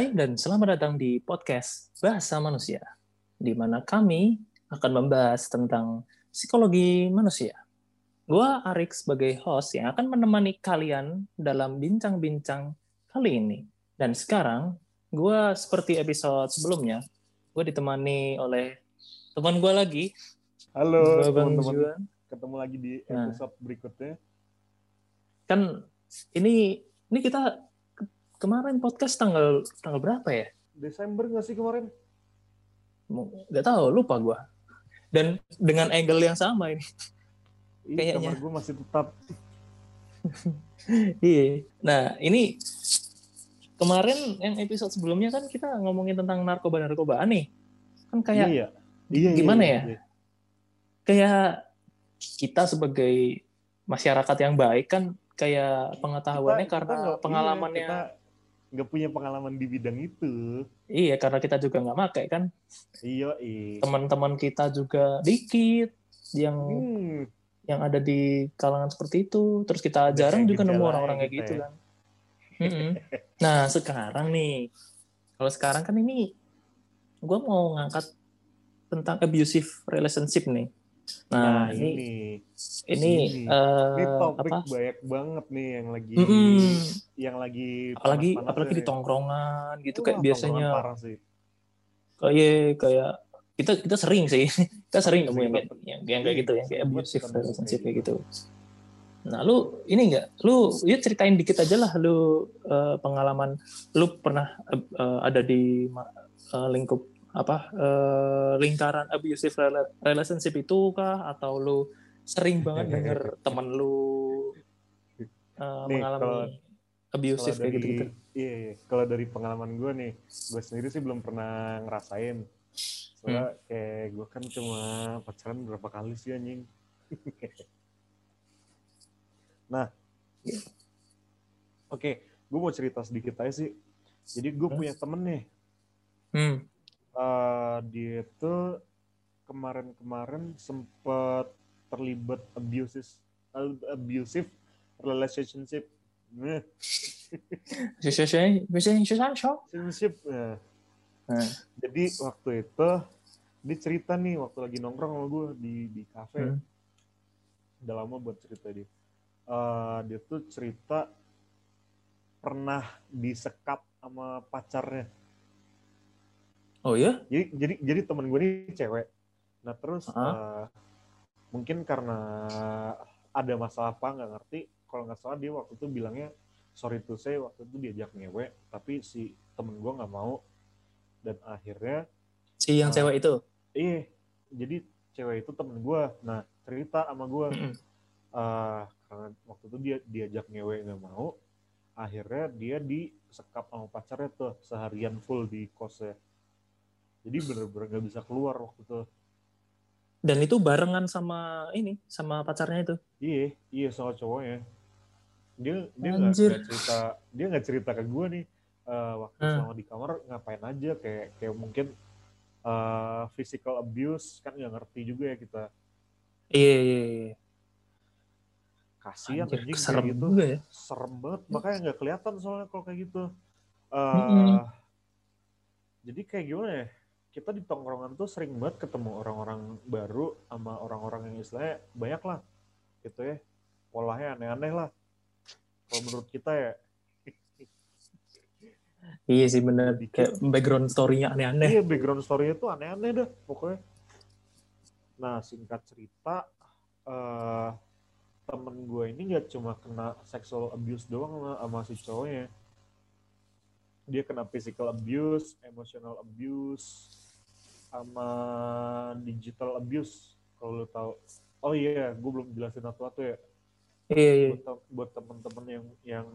Hai dan selamat datang di podcast Bahasa Manusia, di mana kami akan membahas tentang psikologi manusia. Gua Arik sebagai host yang akan menemani kalian dalam bincang-bincang kali ini. Dan sekarang, gua seperti episode sebelumnya, gue ditemani oleh teman gue lagi. Halo teman-teman, ketemu lagi di Nah. episode berikutnya. Kan ini ini kita kemarin podcast tanggal tanggal berapa ya? Desember nggak sih kemarin? Nggak tahu, lupa gua. Dan dengan angle yang sama ini. Ih, Kayaknya. kamar gue masih tetap. Iya. Nah, ini kemarin yang episode sebelumnya kan kita ngomongin tentang narkoba-narkobaan nih. Kan kayak iya, iya, gimana iya, ya? iya. kayak kita sebagai masyarakat yang baik kan kayak pengetahuannya Kita- kita karena nggak- pengalamannya Iya, kita nggak punya pengalaman di bidang itu. iya karena kita juga nggak pakai kan Iya, iya. teman-teman kita juga dikit yang Hmm, yang ada di kalangan seperti itu terus kita jarang juga nemu orang-orang ya kayak kita gitu ya. kan nah sekarang nih kalau sekarang kan ini gue mau ngangkat tentang abusive relationship nih nah, nah, ini ini. ini, ini. Ini topik apa banyak banget nih yang lagi Mm-mm. yang lagi apalagi panas-panasnya apalagi di tongkrongan gitu Wah, kayak tongkrongan biasanya parah sih. kayak kayak kita kita sering sih kita sering nemu yang, kayak- yang, yang kayak gitu yang kayak Sering abusive relationship kayak kayak gitu nah lu ini enggak lu ya ceritain dikit aja lah lu eh, pengalaman lu pernah eh, ada di eh, lingkup apa eh, lingkaran abusive rela- relationship itu kah atau lu sering banget denger temen lu eh, Nih, mengalami kalau- abusive Kalau kayak dari gitu-gitu iya, iya. kalau dari pengalaman gue nih, gue sendiri sih belum pernah ngerasain. Soalnya Hmm. kayak gue kan cuma pacaran berapa kali sih anjing. nah, oke, gue mau cerita sedikit aja sih. Jadi gue punya temen nih, hmm. Eh, dia tuh kemarin-kemarin sempet terlibat abusive abusive relationship. Relationship. Nah, Nah. Jadi waktu itu dia cerita nih waktu lagi nongkrong sama gue di di kafe. Hmm. Udah lama buat cerita dia. Eh, dia tuh cerita pernah disekap sama pacarnya. Oh ya? Jadi jadi jadi temen gue nih cewek. Nah terus Ah. eh, mungkin karena ada masalah apa nggak ngerti. Kalau nggak salah dia waktu itu bilangnya sorry to say waktu itu diajak ngewe tapi si temen gue nggak mau dan akhirnya Si yang Ah. cewek itu. Iya, jadi cewek itu temen gue. Nah, cerita sama gue. Eh karena waktu itu dia diajak ngewe nggak mau. Akhirnya dia disekap sama pacarnya tuh seharian full di kosnya. Jadi bener-bener nggak bisa keluar waktu itu. Dan itu barengan sama ini, sama pacarnya itu. Iya, iya soal cowoknya. Dia dia nggak cerita, dia nggak cerita ke gue nih. eh, waktu Hmm. selama di kamar ngapain aja kayak kayak mungkin eh, physical abuse kan nggak ngerti juga ya kita. Iya, iya, iya. Kasihan Anjir, anjing serem gitu. juga ya. serem banget makanya nggak kelihatan soalnya kalau kayak gitu Eh, Mm-mm. jadi kayak gimana ya kita di tongkrongan tuh sering banget ketemu orang-orang baru sama orang-orang yang istilahnya banyak lah gitu ya. Polanya aneh-aneh lah. Kalau menurut kita ya. Iya sih bener. Kayak background story-nya aneh-aneh. iya background story-nya tuh aneh-aneh dah pokoknya. Nah singkat cerita eh temen gue ini nggak cuma kena sexual abuse doang sama, sama si cowoknya. Dia kena physical abuse emotional abuse sama digital abuse kalau lo tahu oh iya gue belum jelasin satu-satu ya Iya, iya. buat, buat temen-temen yang yang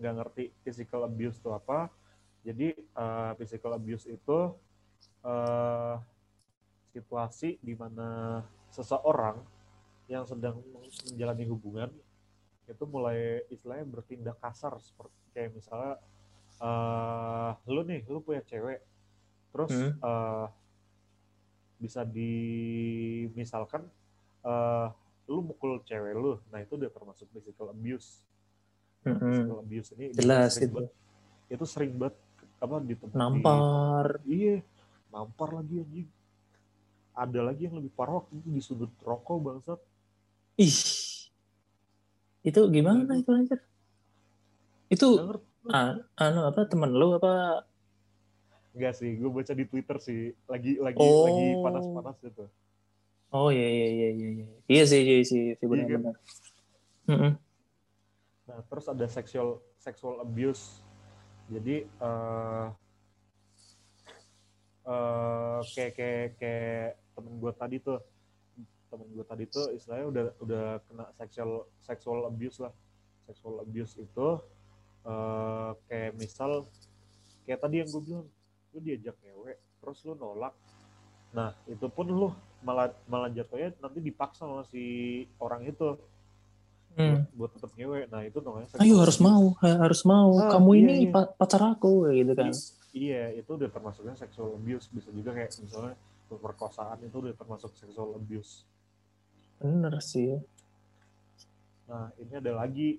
nggak ngerti physical abuse itu apa jadi eh, physical abuse itu eh, situasi di mana seseorang yang sedang menjalani hubungan itu mulai istilahnya bertindak kasar seperti kayak misalnya eh lu nih lu punya cewek terus Hmm. eh, bisa dimisalkan eh lu mukul cewek lu nah itu udah termasuk physical abuse. Mm-mm. physical abuse ini Jelas sering itu. banget- itu. Sering banget apa di tempat nampar. Di, iya nampar lagi anjing. Ada lagi yang lebih parah waktu itu di sudut rokok bangsat. Ih. Itu gimana itu anjir? Itu Nggak ngerti. ah, anu apa temen lu apa Enggak sih, gue baca di Twitter sih. Lagi lagi Oh. lagi panas-panas gitu. oh iya iya iya iya iya iya sih iya sih sih Iya kan? benar-benar Mm-mm. Nah, terus ada sexual sexual abuse. Jadi eh eh kayak kayak kayak temen gue tadi tuh temen gue tadi tuh istilahnya udah udah kena sexual sexual abuse lah sexual abuse itu eh kayak misal kayak tadi yang gue bilang lu diajak ngewe terus lu nolak nah itu pun lu malah malah jatuhnya nanti dipaksa sama si orang itu Hmm. buat tetap ngewe nah itu namanya ayo harus mau ha- harus mau Ah, kamu iya, ini iya. pa- pacar aku gitu kan Iya, itu udah termasuknya sexual abuse. Bisa juga kayak misalnya pemerkosaan itu udah termasuk sexual abuse. bener sih Nah, ini ada lagi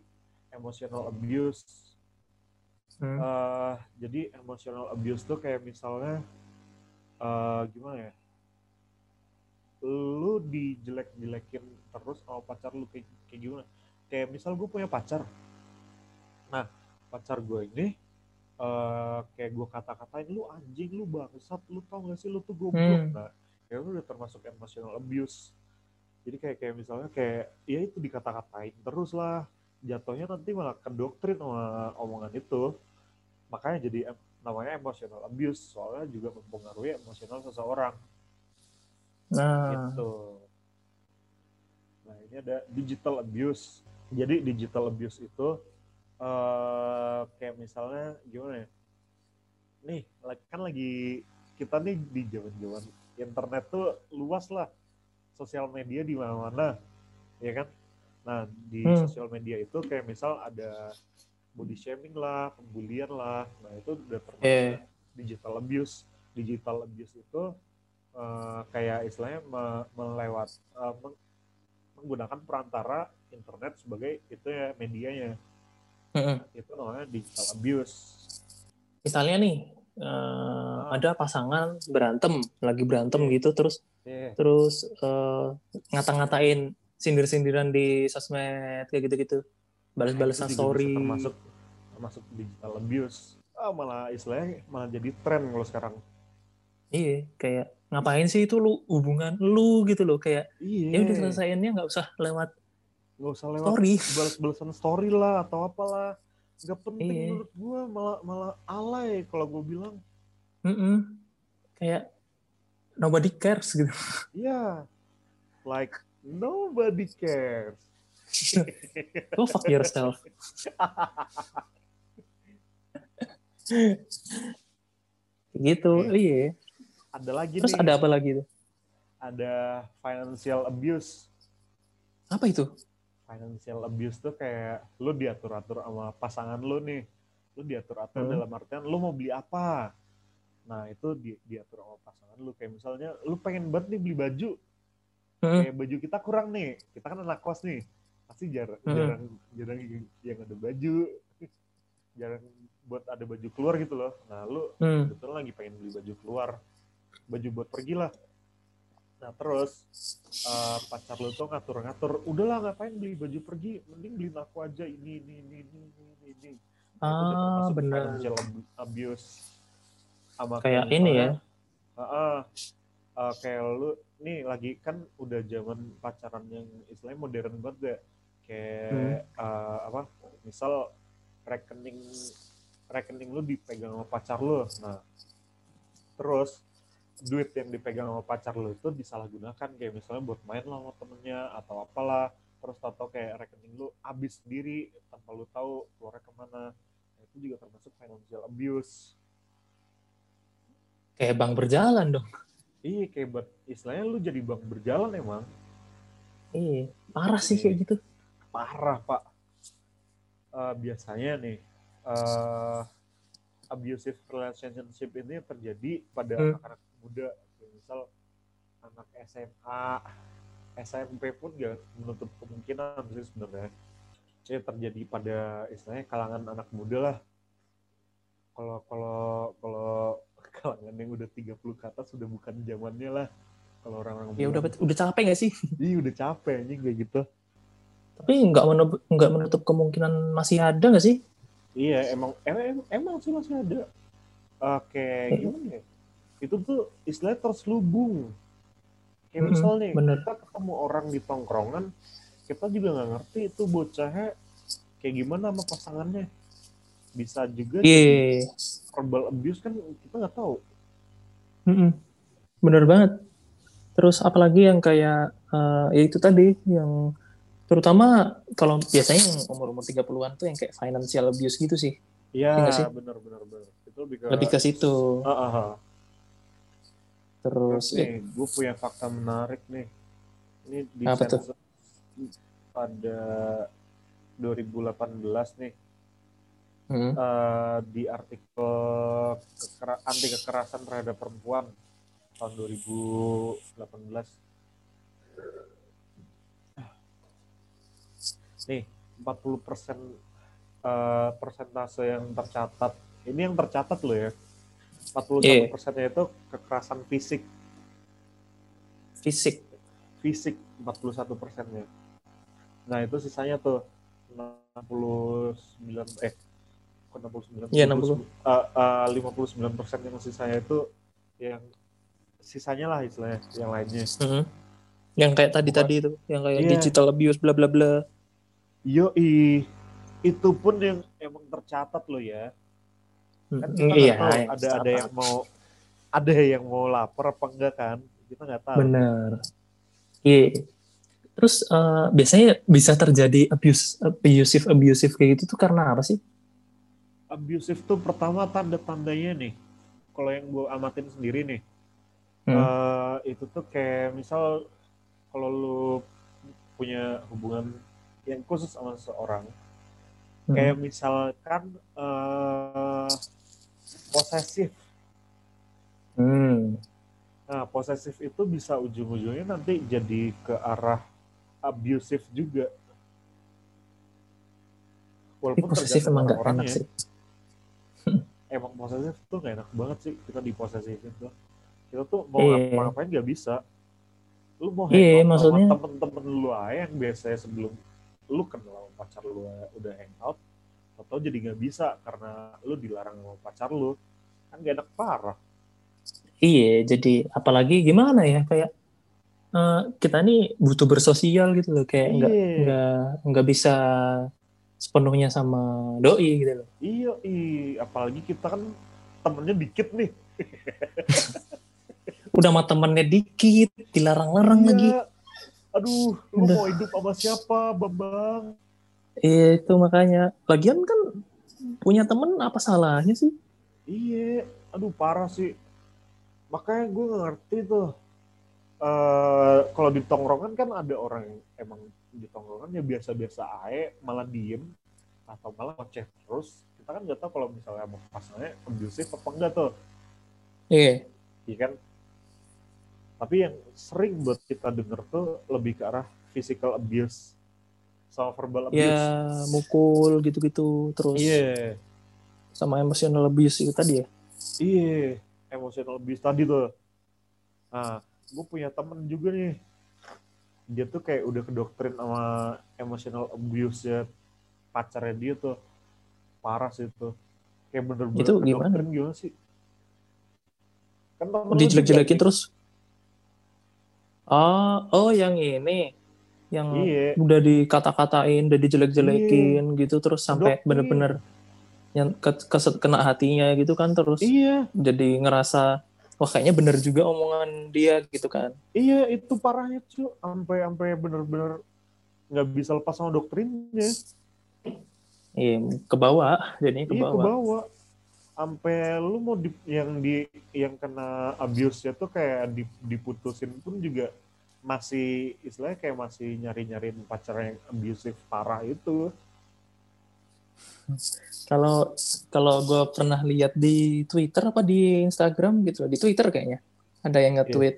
emotional abuse. Hmm. Eh, jadi emotional abuse tuh kayak misalnya eh gimana ya? Lu dijelek-jelekin terus sama pacar lu kayak, kayak gimana? Kayak misal gue punya pacar. Nah, pacar gue ini eh kayak gue kata-katain lu anjing, lu bangsat, lu tau gak sih lu tuh goblok. Hmm. Nah, ya lu udah termasuk emotional abuse. Jadi kayak kayak misalnya kayak ya itu dikata-katain terus lah. Jatuhnya nanti malah kedoktrin sama omongan itu. Makanya jadi namanya emotional abuse soalnya juga mempengaruhi emosional seseorang nah gitu. Nah ini ada digital abuse. Jadi digital abuse itu eh kayak misalnya gimana ya? Nih kan lagi kita nih di zaman-zaman internet tuh luas lah, sosial media di mana-mana, ya kan? Nah di Hmm. sosial media itu kayak misal ada body shaming lah, pembulian lah, nah itu udah termasuk Eh. digital abuse. Digital abuse itu eh, kayak istilahnya me- melewat eh, meng- menggunakan perantara internet sebagai itu ya medianya Mm-mm. itu namanya digital abuse misalnya nih eh, ada pasangan berantem lagi berantem Iya. gitu terus Iya, terus eh, ngata-ngatain sindir-sindiran di sosmed kayak gitu-gitu balas-balasan juga story. termasuk termasuk digital abuse. Ah malah istilahnya malah jadi tren kalau sekarang. Iya kayak ngapain sih itu lu? Hubungan lu gitu loh kayak iya. ya udah selesaiinnya nggak usah lewat nggak usah lewat story. balas-balasan story lah atau apalah. Nggak penting Iya. menurut gua malah malah alay kalau gue bilang. Mm-mm. kayak nobody cares gitu. Iya. Like nobody cares go fuck yourself. Gitu iya. Ada lagi terus nih. ada apa lagi tuh? Ada financial abuse. Apa itu? Financial abuse tuh kayak lu diatur-atur sama pasangan lu nih. Lu diatur-atur Hmm. dalam artian lu mau beli apa? Nah itu di, diatur sama pasangan lu. Kayak misalnya lu pengen banget nih beli baju. Mm. kayak baju kita kurang nih. Kita kan anak kos nih pasti jarang Hmm. jarang jarang yang, yang ada baju. Jarang buat ada baju keluar gitu loh. Nah lu Hmm. kebetulan lagi pengen beli baju keluar. Baju buat pergi lah nah terus eh, pacar lu tuh ngatur-ngatur udahlah ngapain beli baju pergi? Mending beliin aku aja ini ini ini ini ini ini, Nah, ah termasuk benar. abuse sama kayak ini ya? Heeh. Eh, kayak lu nih lagi kan udah zaman pacaran yang istilahnya modern banget deh kayak Hmm. eh, apa misal rekening rekening lu dipegang sama pacar lu. Nah terus duit yang dipegang sama pacar lu itu disalahgunakan kayak misalnya buat main lah sama temennya atau apalah. Terus tahu kayak rekening lu habis sendiri tanpa lu tahu keluarnya ke mana. Nah, itu juga termasuk financial abuse. Kayak bank berjalan dong. Iya kayak buat istilahnya lu jadi bank berjalan emang. Iya parah sih kayak gitu parah pak. Eh, biasanya nih eh abusive relationship ini terjadi pada Hmm. anak-anak muda, misal anak SMA, SMP pun gak menutup kemungkinan sih sebenarnya. Jadi terjadi pada istilahnya kalangan anak muda lah. kalau kalau kalau kalangan yang udah 30 ke atas sudah bukan zamannya lah. Kalau orang-orang Ya udah udah capek gak sih? Ih, udah capek kayak gitu. Tapi nggak menutup, nggak menutup kemungkinan masih ada nggak sih? Iya, emang emang, emang sih masih ada. Oke, Eh. gimana ya? Itu tuh istilahnya terselubung. Kayak Mm-mm, misalnya nih, bener. kita ketemu orang di tongkrongan, kita juga nggak ngerti itu bocahnya kayak gimana sama pasangannya. Bisa juga Iya, verbal abuse kan kita nggak tahu. Mm-mm. bener banget. Terus apalagi yang kayak eh, ya itu tadi yang terutama kalau biasanya yang umur-umur 30-an tuh yang kayak financial abuse gitu sih. Iya, Iya sih? benar benar benar. Itu lebih ke Lebih ke situ. Ah, ah, ah. Terus nih, gue punya fakta menarik nih. Ini di Apa tuh? pada 2018 nih Hmm. eh, di artikel kekera- anti kekerasan terhadap perempuan tahun 2018. Nih, 40 persen eh, persentase yang tercatat. Ini yang tercatat loh ya. 41 Iya. persennya itu kekerasan fisik. fisik. Fisik 41 persennya. Nah itu sisanya tuh 69 eh kok 69 Iya, 50, eh, eh, 59 persen yang sisanya itu yang sisanya lah istilahnya yang lainnya Hmm. Yang kayak tadi-tadi itu, yang kayak Iya. digital abuse bla bla bla. Yo itu pun yang emang tercatat loh ya kan kita Iya, tahu ada ada yang mau ada yang mau lapar apa enggak kan kita nggak tahu Bener. Iya. Terus eh, biasanya bisa terjadi abuse, abusive, abusive kayak gitu tuh karena apa sih? abusive tuh pertama tanda-tandanya nih kalau yang gue amatin sendiri nih Hmm. eh, itu tuh kayak misal kalau lu punya hubungan yang khusus sama seseorang Hmm. kayak misalkan eh posesif Hmm. nah posesif itu bisa ujung-ujungnya nanti jadi ke arah abusive juga walaupun posesif emang gak enak orang-orangnya. sih. emang posesif tuh gak enak banget sih kita diposesifin tuh kita tuh mau Iya. ngapa-ngapain gak bisa lu mau hangout maksudnya- sama temen-temen lu aja yang biasanya sebelum lu kenal sama pacar lu udah hangout atau jadi gak bisa karena lu dilarang sama pacar lu kan gak enak parah Iya, jadi apalagi gimana ya kayak eh, kita nih butuh bersosial gitu loh, kayak nggak Iya. nggak nggak bisa sepenuhnya sama doi gitu loh. iya i apalagi kita kan temennya dikit nih Udah sama temennya dikit, dilarang-larang Iya. lagi. Aduh lu Udah. mau hidup sama siapa bambang Iya, itu makanya. Lagian kan punya temen apa salahnya sih? Iya, aduh parah sih. Makanya gue ngerti tuh. eh kalau di tongkrongan kan ada orang yang emang di tongkrongan ya biasa-biasa aja, malah diem atau malah ngoceh terus. Kita kan nggak tahu kalau misalnya mau pasangannya abusive apa enggak tuh, Iya, iya kan? Tapi yang sering buat kita denger tuh lebih ke arah physical abuse sama verbal abuse. ya mukul gitu-gitu terus Iya, sama emotional abuse itu tadi ya. Iya, emotional abuse tadi tuh. Nah, gue punya temen juga nih. Dia tuh kayak udah kedoktrin sama emotional abuse ya pacarnya dia tuh. Parah sih itu. Kayak bener-bener Itu gimana? gimana sih? Kan Dijelek-jelekin terus. Oh, oh yang ini yang Iya, udah dikata-katain, udah dijelek-jelekin gitu terus sampai Doktrin. bener-bener yang ke- keset- kena hatinya gitu kan terus iya, jadi ngerasa wah kayaknya bener juga omongan dia gitu kan. iya itu parahnya cuy. Sampai sampai bener-bener nggak bisa lepas sama doktrinnya. Iya, ke bawah, jadinya ke Iya ke bawah. Sampai lu mau di, yang di yang kena abuse ya tuh kayak di- diputusin pun juga masih istilahnya kayak masih nyari-nyariin pacar yang abusive parah itu. Kalau kalau gue pernah lihat di Twitter apa di Instagram gitu di Twitter kayaknya ada yang nge-tweet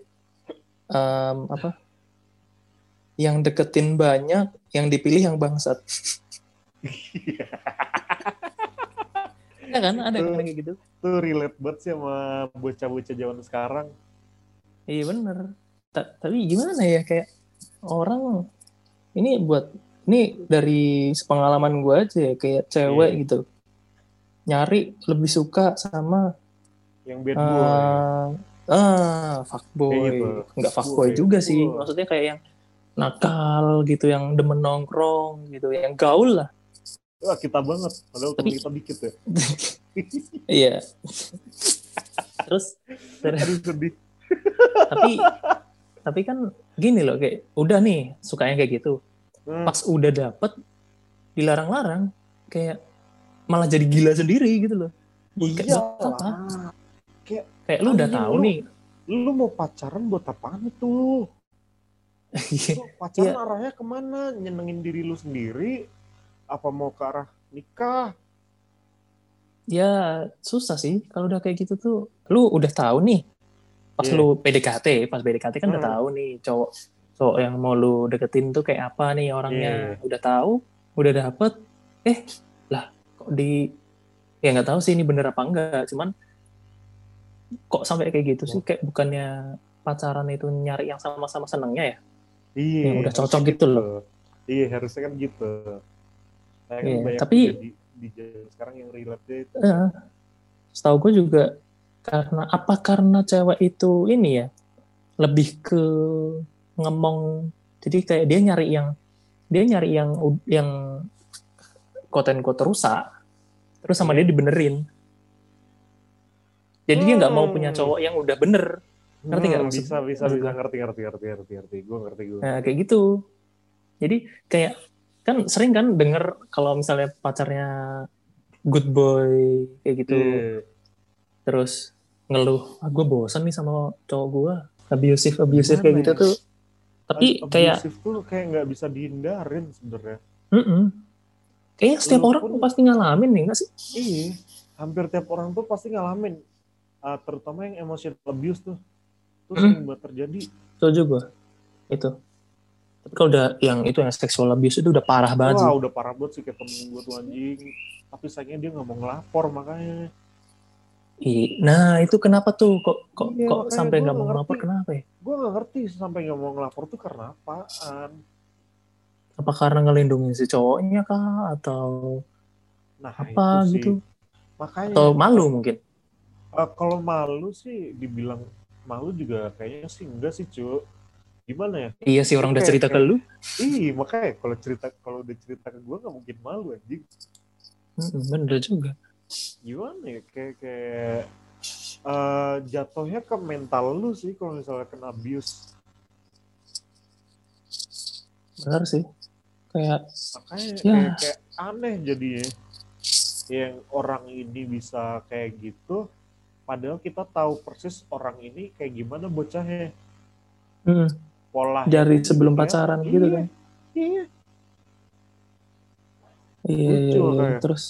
em, apa? Yang deketin banyak, yang dipilih yang bangsat. Ya kan, ada yang kayak gitu. Tuh relate banget sih sama bocah-bocah zaman sekarang. Iya bener. Ta- tapi gimana ya kayak orang ini buat ini dari pengalaman gue aja ya kayak cewek Iya. gitu nyari lebih suka sama Yang bad boy. ah ah fuckboy gitu. nggak fuckboy Fuckboy. juga sih maksudnya kayak yang nakal gitu yang demen nongkrong gitu yang gaul lah Wah, kita banget. Padahal Tapi- kita dikit ya. iya terus ter- Aduh sedih. tapi tapi kan gini loh kayak udah nih sukanya kayak gitu Hmm. pas udah dapet dilarang-larang kayak malah jadi gila sendiri gitu loh Kayak Iya apa? lah. kayak lu udah tahu lu- nih Lu mau pacaran buat apaan itu? Lu pacaran Iya. arahnya ke mana? Nyenengin diri lu sendiri? Apa mau ke arah nikah? ya susah sih kalau udah kayak gitu tuh lu udah tahu nih pas Iya. lu PDKT pas PDKT kan udah Hmm. tahu nih cowok cowok yang mau lu deketin tuh kayak apa nih orangnya Iya. udah tahu udah dapet eh lah kok di ya nggak tahu sih ini bener apa enggak cuman kok sampai kayak gitu sih kayak bukannya pacaran itu nyari yang sama-sama senengnya ya Iya. Yang udah cocok gitu loh. Iya, harusnya kan gitu. Kan Iya, banyak tapi- di, di zaman sekarang yang relate itu. Eh, setahu gue juga karena apa karena cewek itu ini ya lebih ke ngemong jadi kayak dia nyari yang dia nyari yang yang konten quote rusak terus sama dia dibenerin jadi dia nggak mau Hmm. punya cowok yang udah bener Ngerti nggak Hmm, maksud- bisa, bisa, bisa. Ngerti, ngerti, ngerti, ngerti, ngerti. Gue ngerti, gue. nah kayak gitu jadi kayak kan sering kan denger kalau misalnya pacarnya good boy kayak gitu Iya. terus ngeluh ah gue bosan nih sama cowok gue abusive abusive kayak Gimana gitu ya? tuh tapi kayak Abusive tuh kayak nggak bisa dihindarin sebenarnya. mm kayaknya setiap Lu orang pun- pasti ngalamin nih nggak sih Iya, hampir tiap orang tuh pasti ngalamin. Ah, terutama yang emotional abuse tuh. Itu Hmm. sering banget terjadi. setuju gue itu tapi kalau udah yang itu yang sexual abuse itu udah parah banget Wah, sih udah parah banget sih kayak temen gue tuh anjing. Tapi sayangnya dia nggak mau ngelapor makanya. Nah itu kenapa tuh kok kok Iya, kok sampai nggak mau ngelapor kenapa ya Gue nggak ngerti sampai nggak mau ngelapor tuh karena apaan. apa karena ngelindungin si cowoknya kah atau Nah, apa itu sih. gitu Makanya atau malu mungkin eh, kalau malu sih dibilang malu juga kayaknya sih enggak sih, cu. Gimana ya? iya sih orang udah Kayak- cerita ke lu Ih, makanya kalau cerita kalau udah cerita ke gue nggak mungkin malu anjing. Bener juga Gimana ya? Kayak kayak eh, jatuhnya ke mental lu sih kalau misalnya kena abuse. bener sih kayak Makanya Ya. kayak, kayak aneh jadinya. Yang orang ini bisa kayak gitu, padahal kita tahu persis orang ini kayak gimana bocahnya. mm, Pola dari sebelum pacaran gitu Iya, kan Iya. Iya, Lucu iya, iya. kayak. terus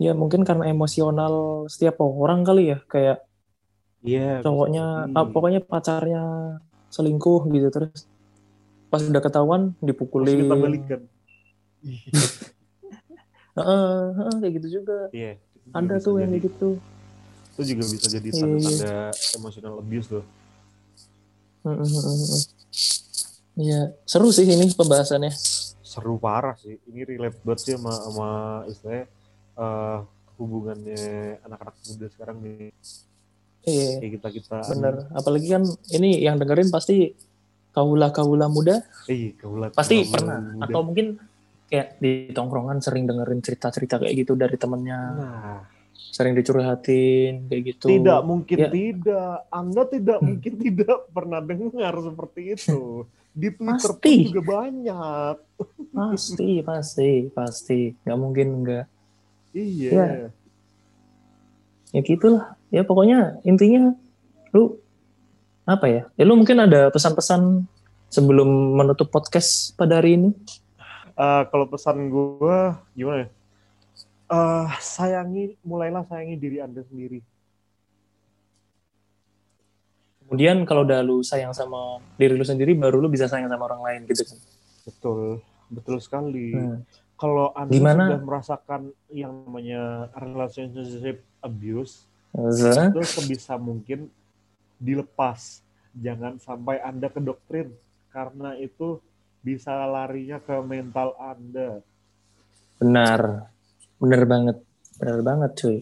ya mungkin karena emosional setiap orang kali ya kayak Iya. cowoknya bisa ah, pokoknya pacarnya selingkuh gitu terus pas udah ketahuan Terus dipukulin kita balikan. Heeh, heeh, kayak gitu juga Iya. juga ada tuh yang kayak gitu Itu juga bisa jadi Iya, tanda-tanda emotional abuse tuh. Iya, seru sih ini pembahasannya. seru parah sih. Ini relate banget sih sama, sama istilahnya eh, hubungannya anak-anak muda sekarang nih. Iya, Kayak kita kita. bener. Apalagi kan ini yang dengerin pasti kaula-kaula muda Eh, kaulah pasti kaulah pernah muda. atau mungkin kayak di tongkrongan sering dengerin cerita-cerita kayak gitu dari temennya Nah, sering dicurhatin kayak gitu tidak mungkin Ya. tidak. Anda tidak mungkin tidak pernah dengar seperti itu. Di Twitter Pasti. pun juga banyak. pasti pasti pasti nggak mungkin nggak Iya. Ya. ya gitulah ya pokoknya intinya lu apa ya ya lu mungkin ada pesan-pesan sebelum menutup podcast pada hari ini Eh, kalau pesan gue gimana ya? Eh, sayangi, mulailah sayangi diri Anda sendiri. kemudian kalau udah lu sayang sama diri lu sendiri baru lu bisa sayang sama orang lain gitu kan Betul, betul sekali. Hmm. kalau anda Gimana? sudah merasakan yang namanya relationship abuse Zah. itu sebisa mungkin dilepas jangan sampai anda ke doktrin karena itu bisa larinya ke mental anda Benar. Bener banget. Bener banget cuy.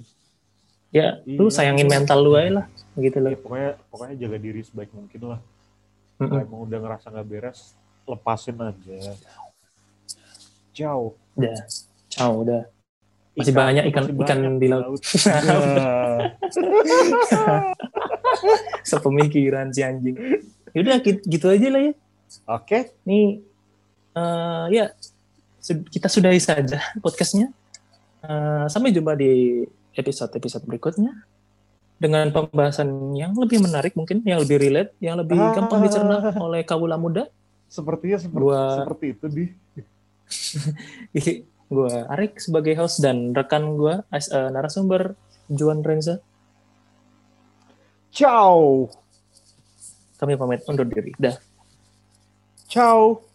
Ya, lu Iya. sayangin mental lu aja lah. Gitu loh. Ya, pokoknya pokoknya jaga diri sebaik mungkin lah Mm-mm. kalau emang udah ngerasa nggak beres lepasin aja jauh Udah. Ciao, udah. Masih banyak ikan- masih ikan banyak di laut. Nah, Sepemikiran si anjing. Yaudah, gitu, gitu aja lah ya. oke Nih, eh, ya, kita sudahi saja podcastnya. Eh, sampai jumpa di episode-episode berikutnya. Dengan pembahasan yang lebih menarik mungkin, yang lebih relate, yang lebih Ah. gampang dicerna oleh kawula muda. sepertinya seperti Gua- seperti itu di gue Arik sebagai host dan rekan gue as eh, narasumber Juan Renza. ciao Kami pamit undur diri. Dah. ciao